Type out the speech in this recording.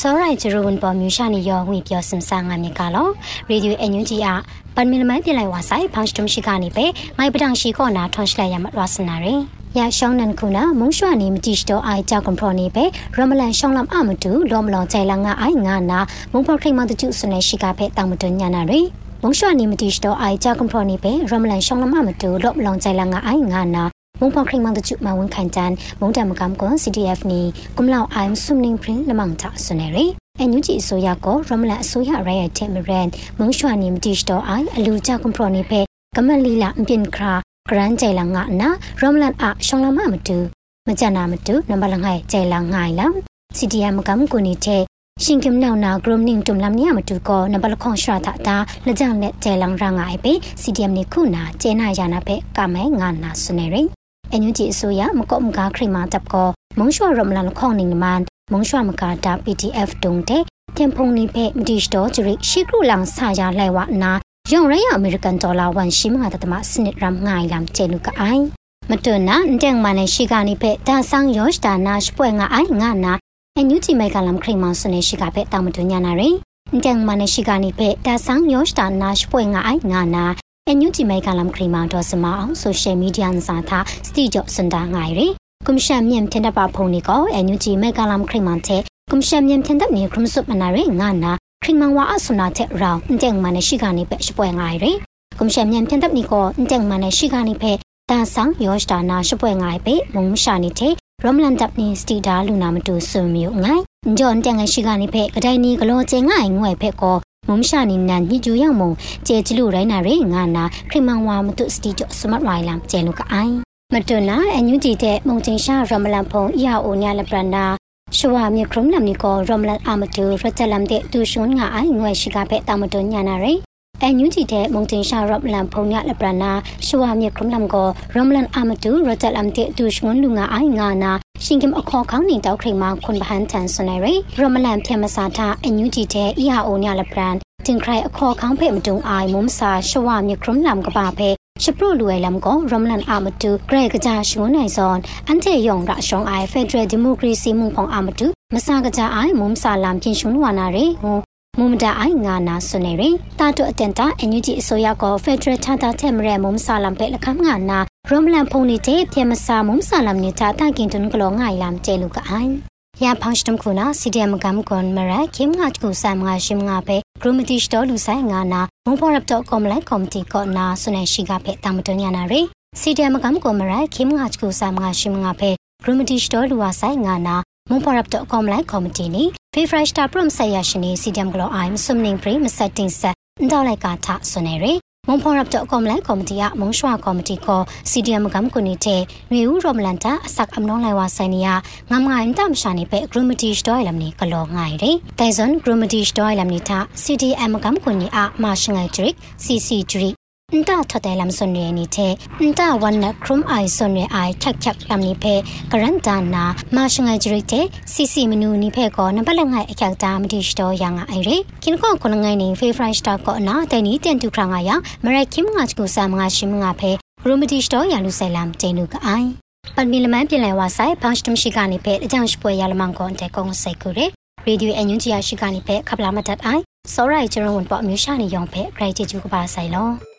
စောရိုင်ဂျရိုဝန်ပေါ်မြူရှာနီယောဝီပြောစင်ဆာငါမြေကလောရေဒီယိုအန်ယူဂျီအပန်မီလမန်ပြလိုက်ဝါဆိုင်ဖောင်စတုံရှိကနေပဲငိုင်ပဒန်ရှိကောနာထွန်ရှလိုက်ရမရစနာရီရရှောင်းနန်ခုနာမုံရွှာနေမတိစတော့အိုင်ကြောက်ကွန်ပရိုနေပဲရမလန်ရှောင်းလမ်အမတူလောမလောင်ကြိုင်လာငါအိုင်ငါနာမုံဖောက်ထိတ်မတကျဆုနေရှိကဖဲတောင်မတွညာနာရီမုံရွှာနေမတိစတော့အိုင်ကြောက်ကွန်ပရိုနေပဲရမလန်ရှောင်းလမ်အမတူလောမလောင်ကြိုင်လာငါအိုင်ငါနာ မုံဖောက်ခိမန်တကျမဝန်ခိုင်တန်မုံတမကမ်ကွန် CDF နီကုမလောက်အိုင်ဆုမနင်းပရင်လမန်တာဆွနေရီအန်ယူဂျီအစိုးရကိုရမလန်အစိုးရရဲရဲ့တင်မရန်မုံရွှာနေမတိစတော့အိုင်အလူကြကွန်ပရိုနေပဲကမလီလာအပြင်ခရာဂရန်ဂျေလာငါနာရမလန်အရှောင်းလမမတူမကြနာမတူနံပါတ်လငိုင်ဂျေလာငိုင်လာ CDM ကမ်ကိုနေတဲ့ရှင်ကမ်နောင်နာဂရုမနင်းတုံလမ်နီယမတူကောနံပါတ်ခွန်ရှာတာတာလကြံနဲ့ဂျေလန်ရငိုင်ပဲ CDM နေခုနာကျဲနာယာနာပဲကမဲငါနာစနေရင် အန်ယူဂျီအစိုးရမကော့မကာခရိမာတပ်ကောမုံရွှာရမလန်ခေါင်းနေနမန်မုံရွှာမကာတာ PDF တုံတဲ့တင်ဖုန်နိဖေမဒီစတော်ဂျရိရှိကရုလန်ဆာယာလဲဝနာယောင်ရရအမေရိကန်ဒေါ်လာ1ရှိမဟာတမစနစ်ရမ်ငိုင်လမ်ကျဲလူကအိုင်မတွနာအန်တန်မနဲ့ရှိကနေဖေဒါဆောင်ယောရှတာနာရှပွဲငါအိုင်ငါနာအန်ယူဂျီမိုက်ကလမ်ခရိမန်စနေရှိကဖေတောင်မတွညာနာရင်အန်တန်မနဲ့ရှိကနေဖေဒါဆောင်ယောရှတာနာရှပွဲငါအိုင်ငါနာ အန်ယူဂျီမိုက်ကလမ်ခရိမန်ဒေါ်စမအောင်ဆိုရှယ်မီဒီယာစာသာစတီဂျော့စန်တာငိုင်ရီကွန်ရှင်မြန်ထင်တပါဖုန်နီကောအန်ယူဂျီမိုက်ကလမ်ခရိမန်တဲ့ကွန်ရှင်မြန်ထင်တဲ့မြေခရမစုမနာရီငါနာခရင်မန်ဝါအဆုနာတဲ့ရောင်းအန်တန်မနဲ့ရှိကနေပဲရှပွဲငိုင်ရီကွန်ရှင်မြန်ထင်တဲ့နီကိုအန်တန်မနဲ့ရှိကနေဖဲတန်ဆောင်ယောရှတာနာရှပွဲငိုင်ပဲမုံရှာနေတဲ့ရမလန်တပ်နီစတီဒါလူနာမတူဆွမျိုးငိုင်ဂျွန်တန်ငရှိကနေဖဲကတိုင်နီဂလောကျင်ငိုင်ငွဲ့ဖဲကော မုံရှာနီနန်ညကျူရောက်မုံကျေကျလူရိုင်းနာရေငါနာခရမန်ဝါမတူစတီကျော်စမတ်ဝိုင်လမ်ကျဲလူကအိုင်မတွနာအညူဂျီတဲ့မုံချင်းရှာရမလန်ဖုံအီယာအိုညာလပရနာရှဝမြေခရုံလမ်နီကိုရမလန်အမတူရချလမ်တဲ့တူရှွန်ငါအိုင်ငွဲ့ရှိကဖဲတာမတွညာနာရေအန်ယူဂျီတဲ့မုံတင်ရှာရော့လန်ဖုံညလပရနာရှဝါမြေခုံလမ်ကိုရမလန်အမတူရတက်လမ်တဲ့ဒူရှငွန်လူငါအိုင်ငါနာ ရှင်ကင်အခေါ်ခေါင်းနေတောက်ခိမခွန်ဘဟန်တန်ဆွနေရရမလန်ဖြမစာတာအန်ယူဂျီတဲ့အီဟာအိုညလပရန်တင်ခရိုင်အခေါ်ခေါင်းဖဲ့မတုံအိုင်မုံစာရှဝါမြေခုံလမ်ကပါဖဲရှပရိုလူဝဲလမ်ကိုရမလန်အမတူဂရက်ကကြရှုံနိုင်စွန်အန်တေယုံရရှောင်းအိုင်ဖက်ဒရယ်ဒီမိုကရေစီမှုဖောင်အမတူမစာကကြအိုင်မုံစာလမ်ပြင်ရှုံဝါနာရေဟိုမုံဒါအိုင်ငါနာဆွနေရင်တာတုအတန်တာအန်ယူဂျီအစိုးရကဖက်ဒရယ်ချာတာတဲ့မရဲမုံဆာလမ်ပဲလခမ်ငါနာ ရမလန်ဖုန်နေတဲ့ပြမစာမုံဆာလမ်နေတာတကင်တွန်ကလောငိုင်လမ်ကျဲလူကအိုင်ရဖောင်းစတမ်ခုနာစီဒီအမ်ကမ်ကွန်မရကိမငါတကူဆမ်ငါရှိမငါပဲဂရူမတီစတော်လူဆိုင်ငါနာမုံဖော်ရပ်တော့ကောမလိုက်ကော်မတီကောနာဆွနေရှိကဖဲတာမတွညာနာရီစီဒီအမ်ကမ်ကွန်မရကိမငါတကူဆမ်ငါရှိမငါပဲဂရူမတီစတော်လူဝဆိုင်ငါနာမွန်ဖော်ရပ်တော့ကောမလိုက်ကော်မတီနီဖေဖရက်စတာပရမ်ဆက်ရရှင်နီစီဒမ်ဂလိုအိုင်ဆွမ်နင်းပရီမဆက်တင်ဆက်အန်တောက်လိုက်ကထဆွနေရ မွန်ဖော်ရပ်တော့ကောမလိုက်ကော်မတီကမုံရွှာကော်မတီကိုစီဒီအမ်ကမ်ကိုနေတဲ့မြေဦးရောမလန်တာအစက်အမနောင်းလိုက်ဝဆိုင်နီယငမ်ငိုင်းတမ်ရှာနေပဲဂရူမတီစတော့လမ်နီကလောငိုင်းရတိုင်ဇွန်ဂရူမတီစတော့လမ်နီတာစီဒီအမ်ကမ်ကိုနီအမာရှငိုင်ဒရစ်စီစီဒရစ်အ န်တာထတဲ့လမ်ဆွန်ရနီတဲ့အန်တာဝန်နခရုမ်အိုင်ဆွန်ရအိုင်ချက်ချက်လမ်နီဖဲဂရန်တာနာမာရှငိုင်ဂျရိတဲ့စီစီမနူနီဖဲကောနပလငိုင်အချက်တာမတိစတော့ရငါအိုင်ရကင်ကောကနငိုင်နီဖေဖရိုင်စတာကောနာတိုင်နီတန်တူခရငါယမရိုက်ခင်ငါချကူဆာမငါရှိမငါဖဲရိုမတီစတော့ရလူဆဲလမ်တေနုကအိုင်ပတ်မီလမန်ပြင်လဲဝါဆိုင်ဘောင်းစတမ်ရှိကနေဖဲအကြောင်းရှိပွဲရလမန်ကွန်တဲ့ကုန်းစိတ်ကူရရေဒီယိုအန်ယူဂျီယာရှိကနေဖဲခပလာမတ်တ်အိုင်စောရိုင်ဂျရုံဝန်ပေါ်အမျိုးရှာနေရောင်ဖဲဂရိတ်ချူကပါဆိုင်လော